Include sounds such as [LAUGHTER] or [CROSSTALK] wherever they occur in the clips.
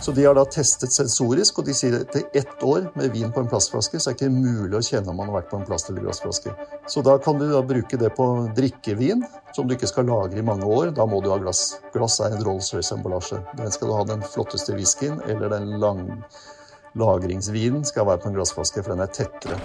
Så de har da testet sensorisk, og de sier at etter ett år med vin på en plastflaske, så er det ikke mulig å kjenne om man har vært på en plast- eller glassflaske. Så da kan du da bruke det på drikkevin, som du ikke skal lagre i mange år. Da må du ha glass. Glass er en Rolls-Royce-emballasje. Den skal du ha den flotteste whiskyen eller den lang lagringsvinen skal være på en glassflaske, for den er tettere.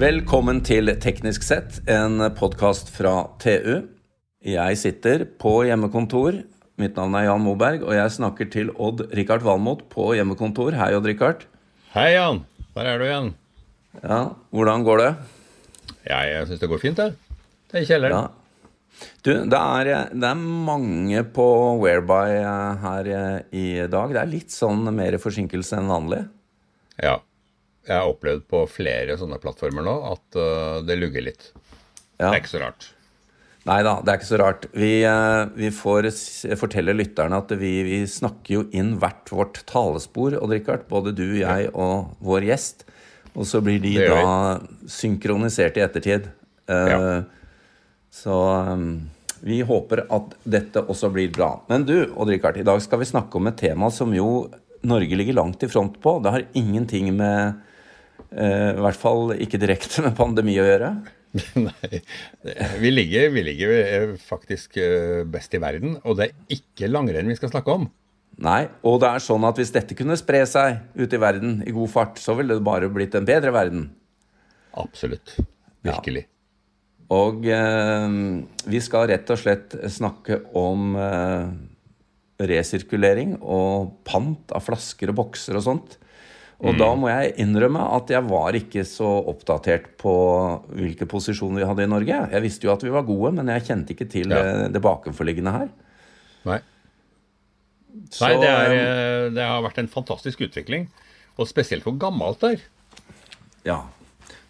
Velkommen til Teknisk sett, en podkast fra TU. Jeg sitter på hjemmekontor. Mitt navn er Jan Moberg, og jeg snakker til Odd-Rikard Valmot på hjemmekontor. Hei, Odd-Rikard. Hei, Jan. Der er du igjen. Ja, hvordan går det? Ja, jeg syns det går fint, jeg. Det er i kjelleren. Ja. Du, det er, det er mange på Whereby her i dag. Det er litt sånn mer forsinkelse enn vanlig. Ja. Jeg har opplevd på flere sånne plattformer nå at uh, det lugger litt. Ja. Det er ikke så rart. Nei da, det er ikke så rart. Vi, uh, vi får fortelle lytterne at vi, vi, snakker jo inn hvert vårt talespor, Odd Rikard. Både du, jeg og vår gjest. Og så blir de da synkronisert i ettertid. Uh, ja. Så vi håper at dette også blir bra. Men du, Odd Rikard, i dag skal vi snakke om et tema som jo Norge ligger langt i front på. Det har ingenting med Eh, I hvert fall ikke direkte med pandemi å gjøre. [LAUGHS] Nei. Vi ligger, vi ligger, eh, faktisk eh, best i verden, og det er ikke langrenn vi skal snakke om. Nei, og det er sånn at hvis dette kunne spre seg ut i verden i god fart, så ville det bare blitt en bedre verden. Absolutt. Virkelig. Ja. Og eh, vi skal rett og slett snakke om eh, resirkulering og pant av flasker og bokser og sånt. Og mm. da må jeg innrømme at jeg var ikke så oppdatert på hvilke posisjoner vi hadde i Norge. Jeg visste jo at vi var gode, men jeg kjente ikke til ja. det, det bakenforliggende her. Nei. Så, Nei, det, er, eh, det, har vært en fantastisk utvikling. Og spesielt for gammelt der. Ja.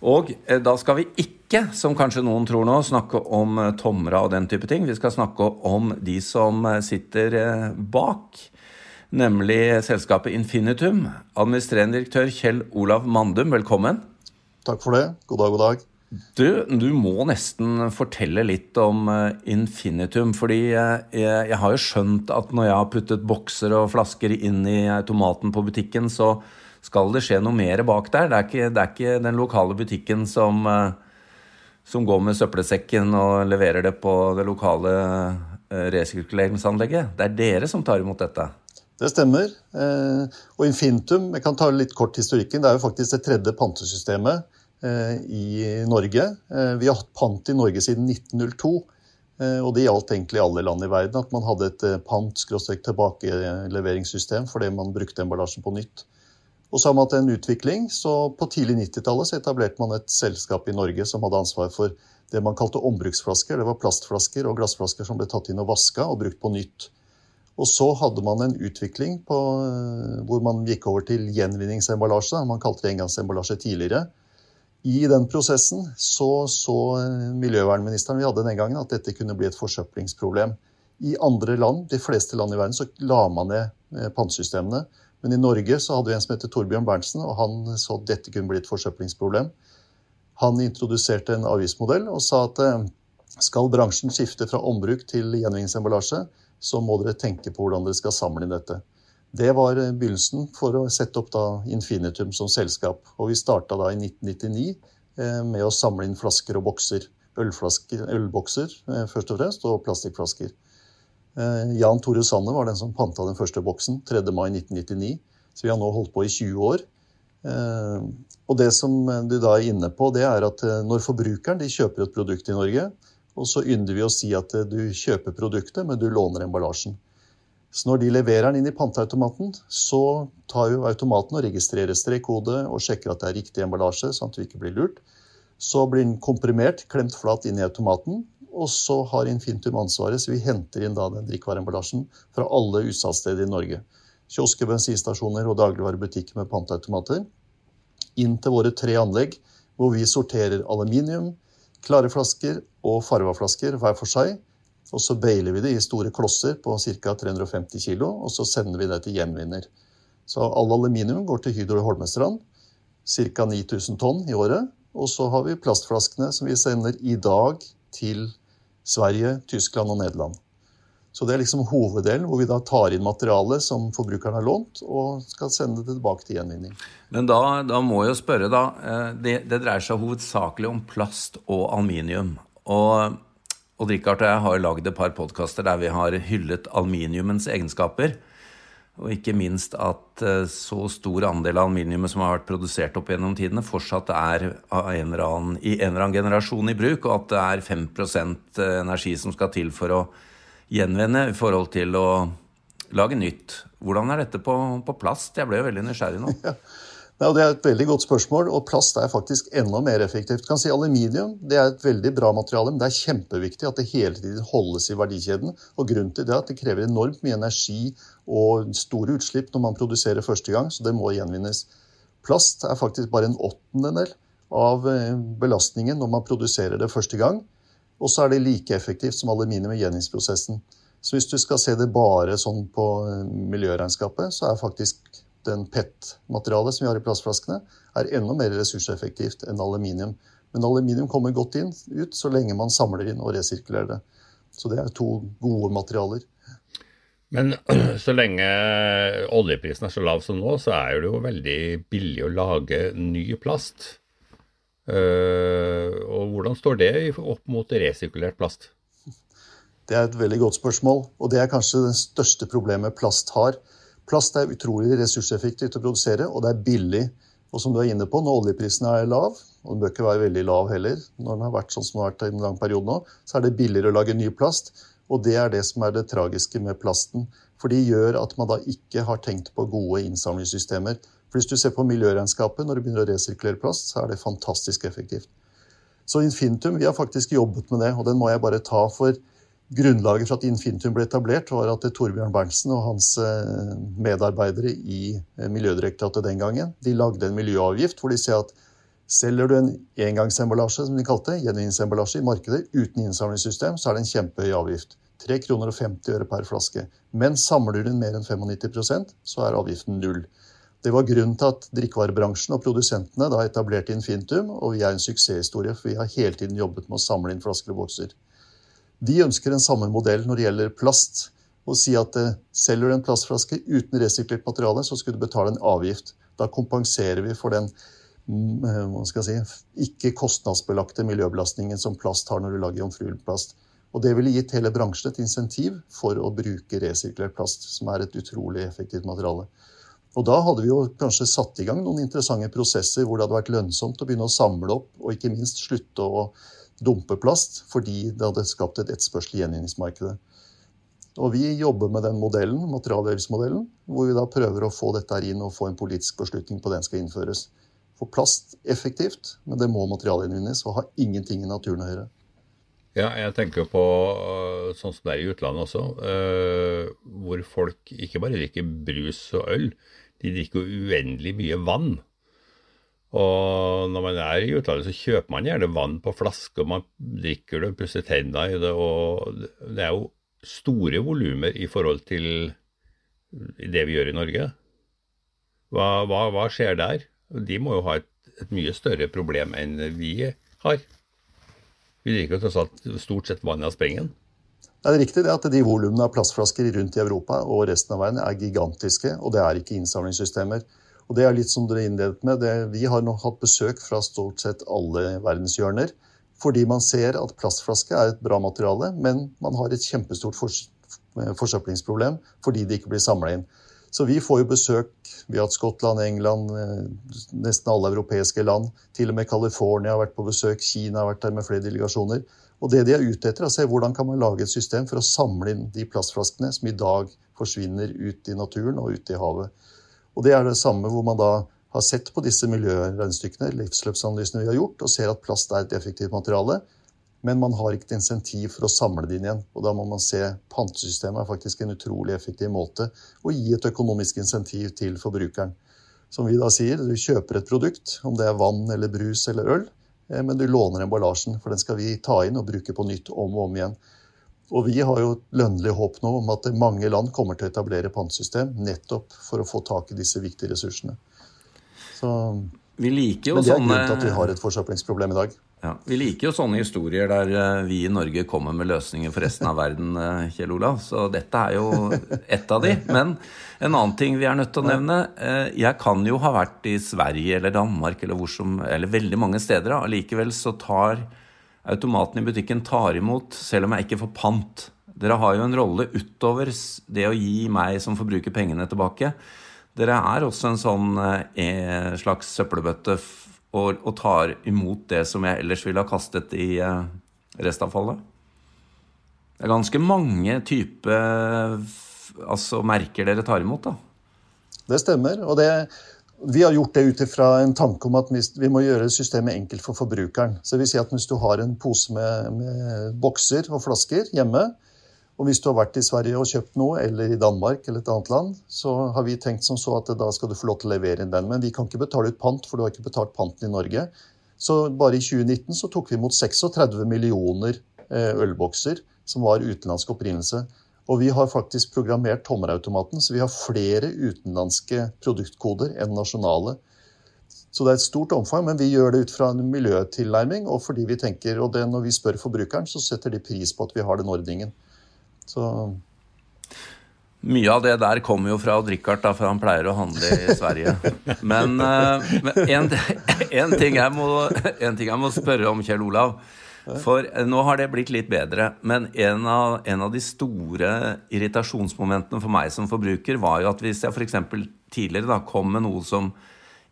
Og eh, da skal vi ikke, som kanskje noen tror nå, snakke om eh, tomra og den type ting. Vi skal snakke om de som sitter bak nemlig selskapet Infinitum. Administrerende direktør Kjell Olav Mandum, velkommen. Takk for det. God dag, god dag. Du, du må nesten fortelle litt om eh, Infinitum. fordi jeg, jeg, har jo skjønt at når jeg har puttet bokser og flasker inn i automaten på butikken, så skal det skje noe mer bak der. Det er ikke, det er ikke den lokale butikken som, eh, som går med søppelsekken og leverer det på det lokale eh, resirkuleringsanlegget. Det er dere som tar imot dette. Det stemmer. Eh, og Infintum, jeg kan ta litt kort historikken, det er jo faktisk det tredje pantesystemet eh, i Norge. Eh, vi har hatt pant i Norge siden 1902. Og det gjaldt egentlig alle land i verden, at man hadde et pant-tilbakeleveringssystem fordi man brukte emballasjen på nytt. Og så har man hatt en utvikling, så på tidlig 90-tallet etablerte man et selskap i Norge som hadde ansvar for det man kalte ombruksflasker. Det var plastflasker og glassflasker som ble tatt inn og vaska og brukt på nytt. Og så hadde man en utvikling på, eh, hvor man gikk over til gjenvinningsemballasje. Man kalte det engangsemballasje tidligere. I den prosessen så, så eh, miljøvernministeren vi hadde den gangen, at dette kunne bli et forsøplingsproblem. I andre land, de fleste land i verden, så la man ned eh, pantesystemene. Men i Norge så hadde vi en som heter Torbjørn Berntsen, og han så at dette kunne bli et forsøplingsproblem. Han introduserte en avgiftsmodell og sa at skal bransjen skifte fra ombruk til gjenvinningsemballasje, så må dere tenke på hvordan dere skal samle inn dette. Det var eh, begynnelsen for å sette opp da Infinitum som selskap. Og vi starta da i 1999 eh, med å samle inn flasker og bokser. Ølbokser eh, først og fremst, og plastikkflasker. Jan Tore Sanne var den som panta den første boksen 3. mai 1999. Så vi har nå holdt på i 20 år. Og det som du da er inne på, det er at når forbrukeren de kjøper et produkt i Norge, og så ynder vi å si at eh, du kjøper produktet, men du låner emballasjen. Så når de leverer den inn i panteautomaten, så tar jo automaten og registrerer strekkode og sjekker at det er riktig emballasje, sånn at du ikke blir lurt. Så blir den komprimert, klemt flat inn i automaten, og så har Infintum ansvaret, så vi henter inn da den drikkevareemballasjen fra alle utsalgssteder i Norge. Kiosker, bensinstasjoner og dagligvarebutikker med panteautomater. Inn til våre tre anlegg, hvor vi sorterer aluminium, klare flasker og farva flasker hver for seg. Og så beiler vi det i store klosser på ca. 350 kg, og så sender vi det til gjenvinner. Så all aluminium går til Hydro Holmestrand. ca. 9000 tonn i året. Og så har vi plastflaskene som vi sender i dag til Sverige, Tyskland og Nederland. Så det er liksom hoveddelen, hvor vi da tar inn materiale som forbrukeren har lånt, og skal sende det tilbake til gjenvinning. Men da, da må jeg jo spørre, da. Eh, det, det, dreier seg hovedsakelig om plast og aluminium. Og, og Richard og jeg har lagd et par podkaster der vi har hyllet aluminiumens egenskaper. Og ikke minst at eh, så stor andel av aluminiumet som har vært produsert opp gjennom tidene, fortsatt er en annen, i en eller annen generasjon i bruk, og at det er 5 eh, energi som skal til for å gjenvinne i forhold til å lage nytt. Hvordan er dette på, på plast? Jeg ble jo veldig nysgjerrig nå. [LAUGHS] Ja. Det er et veldig godt spørsmål, og plast er faktisk enda mer effektivt. kan si Aluminium det er et veldig bra materiale, men det er kjempeviktig at det hele tiden holdes i verdikjeden. og Grunnen til det er at det krever enormt mye energi og store utslipp når man produserer første gang, så det må gjenvinnes. Plast er faktisk bare en åttendedel av eh, belastningen når man produserer det første gang. Og så er det like effektivt som aluminium i gjenvinningsprosessen. Så hvis du skal se det bare sånn på eh, miljøregnskapet, så er faktisk den PET-materialet som vi har i plastflaskene, er enda mer ressurseffektivt enn aluminium. Men aluminium kommer godt inn, ut så lenge man samler inn og resirkulerer det. Så det er to gode materialer. Men [CLEARS THROAT] så lenge oljeprisen er så lav som nå, så er det jo veldig billig å lage ny plast. Eh, og hvordan står det opp mot resirkulert plast? Det er et veldig godt spørsmål, og det er kanskje det største problemet plast har. Plast er utrolig ressurseffektivt å produsere, og det er billig. Og som du er inne på, når oljeprisen er lav, og den bør ikke være veldig lav heller, når den har vært sånn som den har vært i en lang periode nå, så er det billigere å lage ny plast. Og det er det som er det tragiske med plasten. For det gjør at man da ikke har tenkt på gode innsamlingssystemer. For hvis du ser på miljøregnskapet når du begynner å resirkulere plast, så er det fantastisk effektivt. Så Infinitum, vi har faktisk jobbet med det, og den må jeg bare ta for Grunnlaget for at Infinitum ble etablert, var at Torbjørn Berntsen og hans eh, medarbeidere i eh, Miljødirektoratet den gangen de lagde en miljøavgift hvor de sier at selger du en engangsemballasje som de kalte gjenvinningsemballasje i markedet uten innsamlingssystem, så er det en kjempehøy avgift. 3 kroner og 50 øre per flaske. Men samler du den mer enn 95% så er avgiften null. Det var grunnen til at drikkevarebransjen og produsentene da etablerte Infintum, og vi er en suksesshistorie, for vi har hele tiden jobbet med å samle inn flasker og bokser. De ønsker den samme modell når det gjelder plast. Og sier at eh, selger du en plastflaske uten resirkulert materiale, så skal du betale en avgift. Da kompenserer vi for den mm, eh, si, ikke kostnadsbelagte miljøbelastningen som plast har når du lager jomfruelig plast. Og det ville gitt hele bransjen et insentiv for å bruke resirkulert plast, som er et utrolig effektivt materiale. Og da hadde vi jo kanskje satt i gang noen interessante prosesser hvor det hadde vært lønnsomt å begynne å samle opp, og ikke minst slutte å dumpe plast fordi det hadde skapt et etterspørsel i gjenvinningsmarkedet. Og vi jobber med den modellen, materialdelsmodellen, hvor vi da prøver å få dette her inn og få en politisk beslutning på den skal innføres. For plast effektivt, men det må materialgjenvinnes og har ingenting i naturen å gjøre. Ja, jeg tenker på øh, sånn som det er i utlandet også, øh, hvor folk ikke bare drikker brus og øl, de drikker uendelig mye vann. Og når man er i utlandet, så kjøper man gjerne vann på flaske, og man drikker det, pusser tenna i det, og det er jo store volumer i forhold til det vi gjør i Norge. Hva, hva, hva skjer der? De må jo ha et, et, mye større problem enn vi har. Vi liker jo tross alt stort sett vannet av springen. Det er riktig det at de volumene av plastflasker rundt i Europa og resten av verden er gigantiske, og det er ikke innsamlingssystemer. Og det er litt som dere innledet med. Det, vi har nå hatt besøk fra stort sett alle verdenshjørner. Fordi man ser at plastflaske er et bra materiale, men man har et kjempestort forsøplingsproblem fordi det ikke blir samla inn. Så vi får jo besøk Vi har hatt Skottland, England, eh, nesten alle europeiske land. Til og med California har vært på besøk. Kina har vært der med flere delegasjoner. Og det de er ute etter, er å se hvordan kan man lage et system for å samle inn de plastflaskene som i dag forsvinner ut i naturen og ut i havet. Og det er det samme hvor man da har sett på disse miljøregnestykkene, livsløpsanalysene vi har gjort, og ser at plast er et effektivt materiale. Men man har ikke et insentiv for å samle det inn igjen. Og da må man se pantesystemet er faktisk en utrolig effektiv måte å gi et økonomisk insentiv til forbrukeren. Som vi da sier, du kjøper et produkt, om det er vann eller brus eller øl, eh, men du låner emballasjen, for den skal vi ta inn og bruke på nytt om og om igjen. Og vi har jo lønnlig håp nå om at mange land kommer til å etablere pantesystem nettopp for å få tak i disse viktige ressursene. Så Vi liker jo Men det er grunnen til at vi har et forsøplingsproblem i dag. Ja, Vi liker jo sånne historier der eh, vi i Norge kommer med løsninger for resten av verden, eh, Kjell Olav. Så dette er jo ett av de. Men en annen ting vi er nødt til å nevne. eh, Jeg kan jo ha vært i Sverige eller Danmark eller, som, eller veldig mange steder. Allikevel så tar automaten i butikken tar imot selv om jeg ikke får pant. Dere har jo en rolle utover det å gi meg som forbruker pengene tilbake. Dere er også en sånn eh, slags søppelbøtte og, og tar imot det som jeg ellers ville ha kastet i eh, restavfallet. Det er ganske mange typer altså, merker dere tar imot, da. Det stemmer. og det, Vi har gjort det ut ifra en tanke om at vi, må gjøre systemet enkelt for forbrukeren. Så det vil si at Hvis du har en pose med, med bokser og flasker hjemme, og hvis du har vært i Sverige og kjøpt noe, eller i Danmark eller et annet land, så har vi tenkt som så at da skal du få lov til å levere inn den. Men vi kan ikke betale ut pant, for du har ikke betalt panten i Norge. Så bare i 2019 så tok vi imot 36 millioner eh, ølbokser som var utenlandsk opprinnelse. Og vi har faktisk programmert tommerautomaten, så vi har flere utenlandske produktkoder enn nasjonale. Så det er et stort omfang, men vi gjør det ut fra en miljøtilnærming. Og fordi vi tenker, og det når vi spør forbrukeren, så setter de pris på at vi har den ordningen. Så Mye av det der kommer jo fra Odd-Rikard, da, for han pleier å handle i Sverige. Men, eh, men en, ting ting jeg må spørre om, Kjell Olav. For nå har det blitt litt bedre. Men en av, en av de store irritasjonsmomentene for meg som forbruker, var jo at hvis jeg f.eks. tidligere da kom med noe som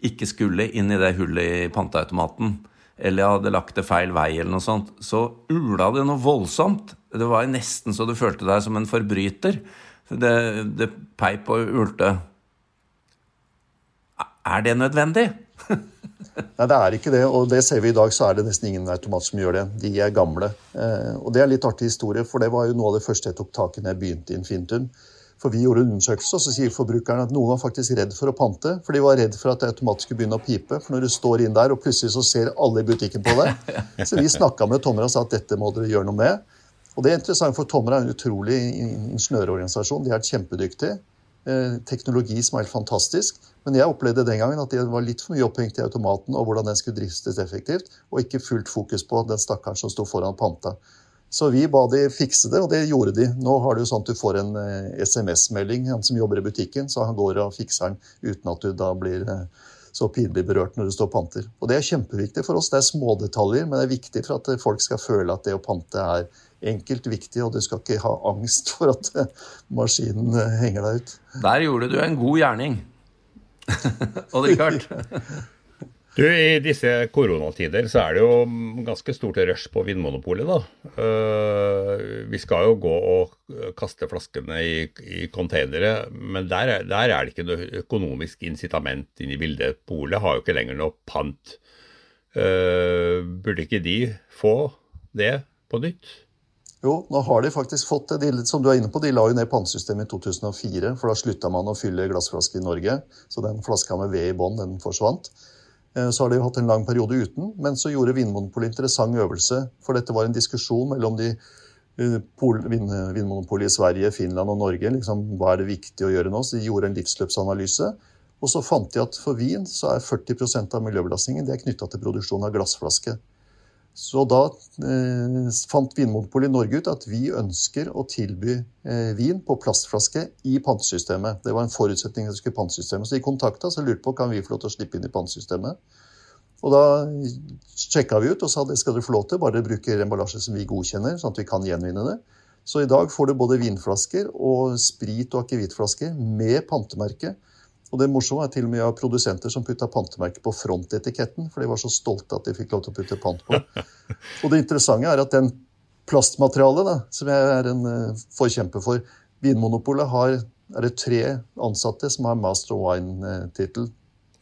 ikke skulle inn i det hullet i panteautomaten, eller jeg hadde lagt det feil vei, eller noe sånt, så ula det noe voldsomt. Det var nesten så du følte deg som en forbryter. Det, det peip og ulte. Er det nødvendig? [LAUGHS] Nei, det er ikke det. Og det ser vi i dag, så er det nesten ingen automat som gjør det. De er gamle. Eh, og det er litt artig historie, for det var jo noe av det første jeg tok tak i når jeg begynte i Infintum. For vi gjorde undersøkelser, og så sier forbrukeren at noen var faktisk redd for å pante. For de var redd for at det automatisk skulle begynne å pipe. For når du står inn der, og plutselig så ser alle i butikken på deg. [LAUGHS] Så vi snakka med Tomra og sa at dette må dere gjøre noe med. Og det er interessant, for Tomra er en utrolig ingeniørorganisasjon. De er kjempedyktige. Eh, teknologi som er helt fantastisk. Men jeg opplevde den gangen at det var litt for mye opphengt i automaten og hvordan den skulle driftes effektivt, og ikke fullt fokus på den stakkaren som sto foran panta. Så vi ba de fikse det, og det gjorde de. Nå har du sånn at du får en eh, SMS-melding, han som jobber i butikken, så han går og fikser den uten at du da blir eh, så pinlig berørt når du står og panter. Og det er kjempeviktig for oss. Det er smådetaljer, men det er viktig for at folk skal føle at det å pante er enkelt, viktig, og du skal ikke ha angst [LAUGHS] for at eh, maskinen henger deg ut. Der gjorde du en god gjerning. [LAUGHS] Odd-Rikard? [LAUGHS] Du, I disse koronatider så er det jo ganske stort rush på Vinmonopolet, da. Eh, vi skal jo gå og kaste flaskene i, i containere, men der er, der er det ikke noe økonomisk incitament inn i bildet. Polet har jo ikke lenger noe pant. Eh, burde ikke de få det på nytt? Jo, nå har de faktisk fått det. De, som du er inne på, de la jo ned pantesystemet i 2004, for da slutta man å fylle glassflasker i Norge. Så den flaska med ved i bånn, den forsvant. Eh, Så har de jo hatt en lang periode uten, men så gjorde Vinmonopolet en interessant øvelse. For dette var en diskusjon mellom de eh, pol, vin, Vinmonopolet i Sverige, Finland og Norge. Liksom, hva er det viktig å gjøre nå? Så de gjorde en livsløpsanalyse. Og så fant de at for vin så er 40% av miljøbelastningen knytta til produksjon av glassflaske. Så da eh, fant Vinmonopolet i Norge ut at vi ønsker å tilby eh, vin på plastflaske i pantesystemet. Det var en forutsetning at det skulle pantesystemet. Så de kontakta oss og lurte på kan vi få lov til å slippe inn i pantesystemet. Og da sjekka vi ut og sa det skal dere få lov til, bare dere bruker emballasje som vi godkjenner, sånn at vi kan gjenvinne det. Så i dag får du både vinflasker og sprit- og akevittflasker med pantemerke. Og det morsomme er til og med jeg har produsenter som putta pantemerke på frontetiketten, for de var så stolte at de fikk lov til å putte pant på. [LAUGHS] Og det interessante er at den plastmaterialet, da, som jeg er en uh, forkjemper for Vinmonopolet har er det tre ansatte som har master wine-tittel.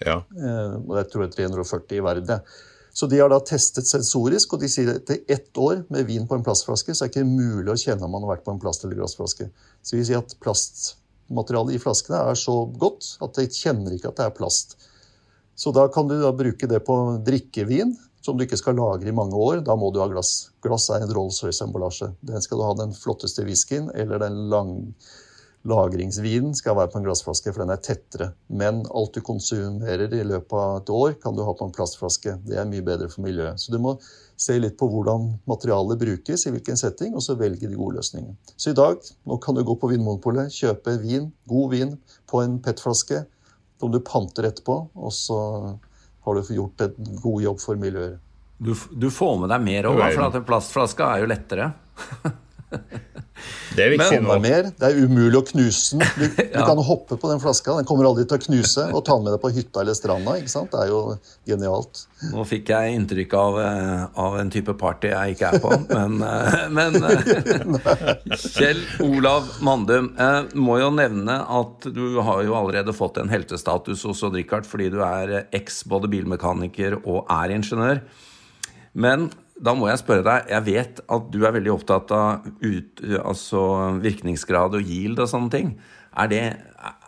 Ja. Uh, og jeg tror det er 340 i verden. Så de har da testet sensorisk, og de sier at etter ett år med vin på en plastflaske, så er det ikke mulig å kjenne om man har vært på en plast- eller glassflaske. Så vi sier at plast materialet i flaskene er så godt at de kjenner ikke at det er plast. Så da kan du da bruke det på drikkevin, som du ikke skal lagre i mange år. Da må du ha glass. Glass er en Rolls-Royce-emballasje. Den skal du ha den flotteste whiskyen eller den lang, lagringsvinen skal være på en glassflaske, for den er tettere. Men alt du konsumerer i løpet av et år, kan du ha på en plastflaske. Det er mye bedre for miljøet. Så du må se litt på hvordan materialet brukes, i hvilken setting, og så velge de gode løsningene. Så i dag nå kan du gå på Vinmonopolet, kjøpe vin, god vin på en PET-flaske, som du panter etterpå, og så har du gjort en god jobb for miljøet. Du, du får med deg mer òg, for at en plastflaske er jo lettere. [LAUGHS] Det er viktig nå. mer. Det er umulig å knuse den. Du, [LAUGHS] du ja. kan hoppe på den flaska. Den kommer aldri til å knuse. Og ta den med deg på hytta eller stranda. ikke sant? Det er jo genialt. Nå fikk jeg inntrykk av, eh, av en type party jeg ikke er på. Men, eh, men eh, [LAUGHS] Kjell Olav Mandum, må jo nevne at du har jo allerede fått en heltestatus hos Odd Rikard fordi du er eks både bilmekaniker og er ingeniør. Men da må jeg spørre deg, jeg vet at du er veldig opptatt av ut, altså virkningsgrad og yield og sånne ting. Er det,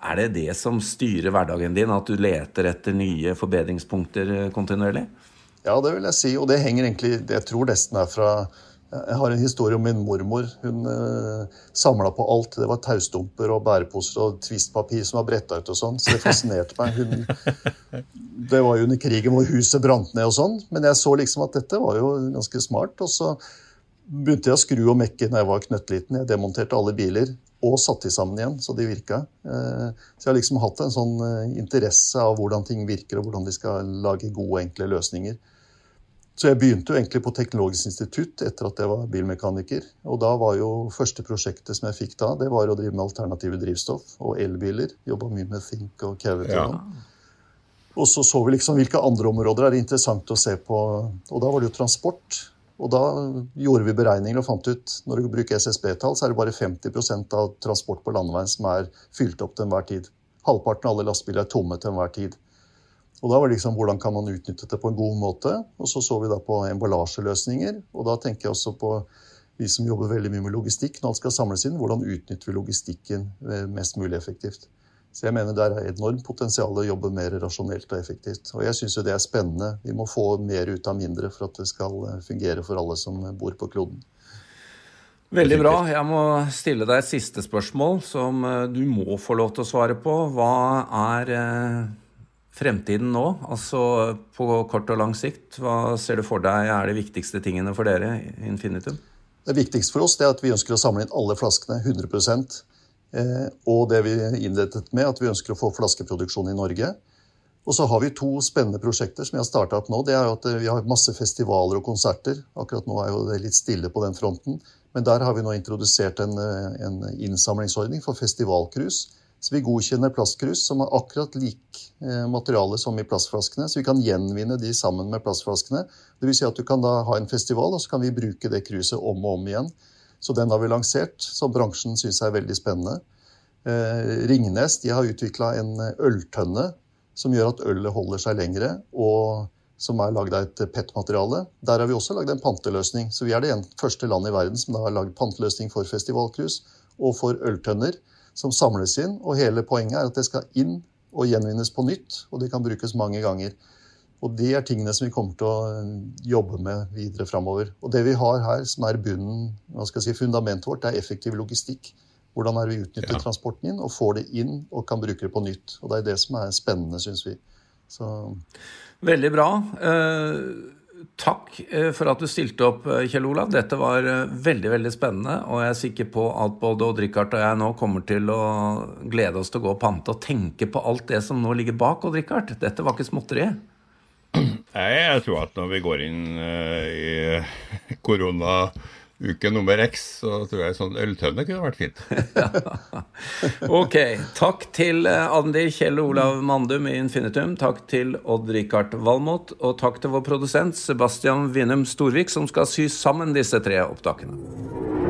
er det, det som styrer hverdagen din, at du leter etter nye forbedringspunkter kontinuerlig? Ja, det vil jeg si. Og det henger egentlig Jeg tror nesten er fra jeg har en historie om min mormor. Hun eh, samla på alt. Det var taustumper og bæreposer og tvistpapir som var bretta ut og sånn. Så det fascinerte meg. Hun, [LAUGHS] det var jo under krigen hvor huset brant ned og sånn. Men jeg så liksom at dette var jo ganske smart. Og så begynte jeg å skru og mekke når jeg var knøttliten. Jeg demonterte alle biler og satte de sammen igjen, så de virka. Eh, så jeg har liksom hatt en sånn uh, interesse av hvordan ting virker, og hvordan de skal lage gode, enkle løsninger. Så jeg begynte jo egentlig på Teknologisk institutt etter at jeg var bilmekaniker. Og da var jo første prosjektet som jeg fikk da, det var å drive med alternative drivstoff og elbiler. Jobba mye med Think og Cavity. Ja. Og så så vi liksom hvilke andre områder er det interessant å se på. Og da var det jo transport. Og da gjorde vi beregninger og fant ut når du bruker SSB-tall, så er det bare 50% av transport på landeveien som er fylt opp til enhver tid. Halvparten av alle lastebiler er tomme til enhver tid. Og da var det liksom hvordan kan man utnytte det på en god måte. Og så så vi da på emballasjeløsninger. Og da tenker jeg også på vi som jobber veldig mye med logistikk. Når alt skal samles inn, hvordan utnytter vi logistikken eh, mest mulig effektivt. Så jeg mener det er enormt potensial å jobbe mer rasjonelt og effektivt. Og jeg syns jo det er spennende. Vi må få mer ut av mindre for at det skal eh, fungere for alle som bor på kloden. Veldig bra. Jeg må stille deg et siste spørsmål som eh, du må få lov til å svare på. Hva er fremtiden nå? Altså på kort og lang sikt, hva ser du for deg er de viktigste tingene for dere i Infinitum? Det viktigste for oss er at vi ønsker å samle inn alle flaskene 100 eh, Og det vi innrettet med at vi ønsker å få flaskeproduksjon i Norge. Og så har vi to spennende prosjekter som vi har starta opp nå. Det er jo at Vi har masse festivaler og konserter. Akkurat nå er det litt stille på den fronten. Men der har vi nå introdusert en, eh, en innsamlingsordning for festivalcruise så vi godkjenner plastkrus som har akkurat lik eh, materiale som i plastflaskene. Så vi kan gjenvinne de sammen med plastflaskene. Vil si at du kan da ha en festival, og så kan vi bruke det kruset om og om igjen. Så den har vi lansert, som bransjen syns er veldig spennende. Eh, Ringnes de har utvikla en øltønne som gjør at ølet holder seg lengre, og som er lagd av et PET-materiale. Der har vi også lagd en panteløsning. Så vi er det første landet i verden som har lagd panteløsning for festivalkrus og for øltønner som samles inn. Og hele poenget er at det skal inn og gjenvinnes på nytt, og det kan brukes mange ganger. Og det er tingene som vi kommer til å eh, jobbe med videre framover. Og det vi har her, som er bunnen, hva skal jeg si, fundamentet vårt, det er effektiv logistikk. Hvordan er vi utnytter ja. transporten inn og får det inn og kan bruke det på nytt. Og det er det som er spennende, syns vi. Så. Veldig bra. Uh Takk eh, for at du stilte opp, eh, Kjell Olav. Dette var eh, veldig veldig spennende. Og jeg er sikker på at både Odd-Rikard og jeg nå kommer til å glede oss til å gå og pante og tenke på alt det som nå ligger bak Odd-Rikard. Dette var ikke småtteri. Jeg tror at når vi går inn i [LAUGHS] korona uke nummer X, så tror jeg sånn øltønne kunne vært fint. [LAUGHS] ok. Takk til eh, Andi Kjell Olav Mandum i Infinitum. Takk til Odd-Rikard Valmot. Og takk til vår produsent Sebastian Vinum Storvik, som skal sy sammen disse tre opptakene.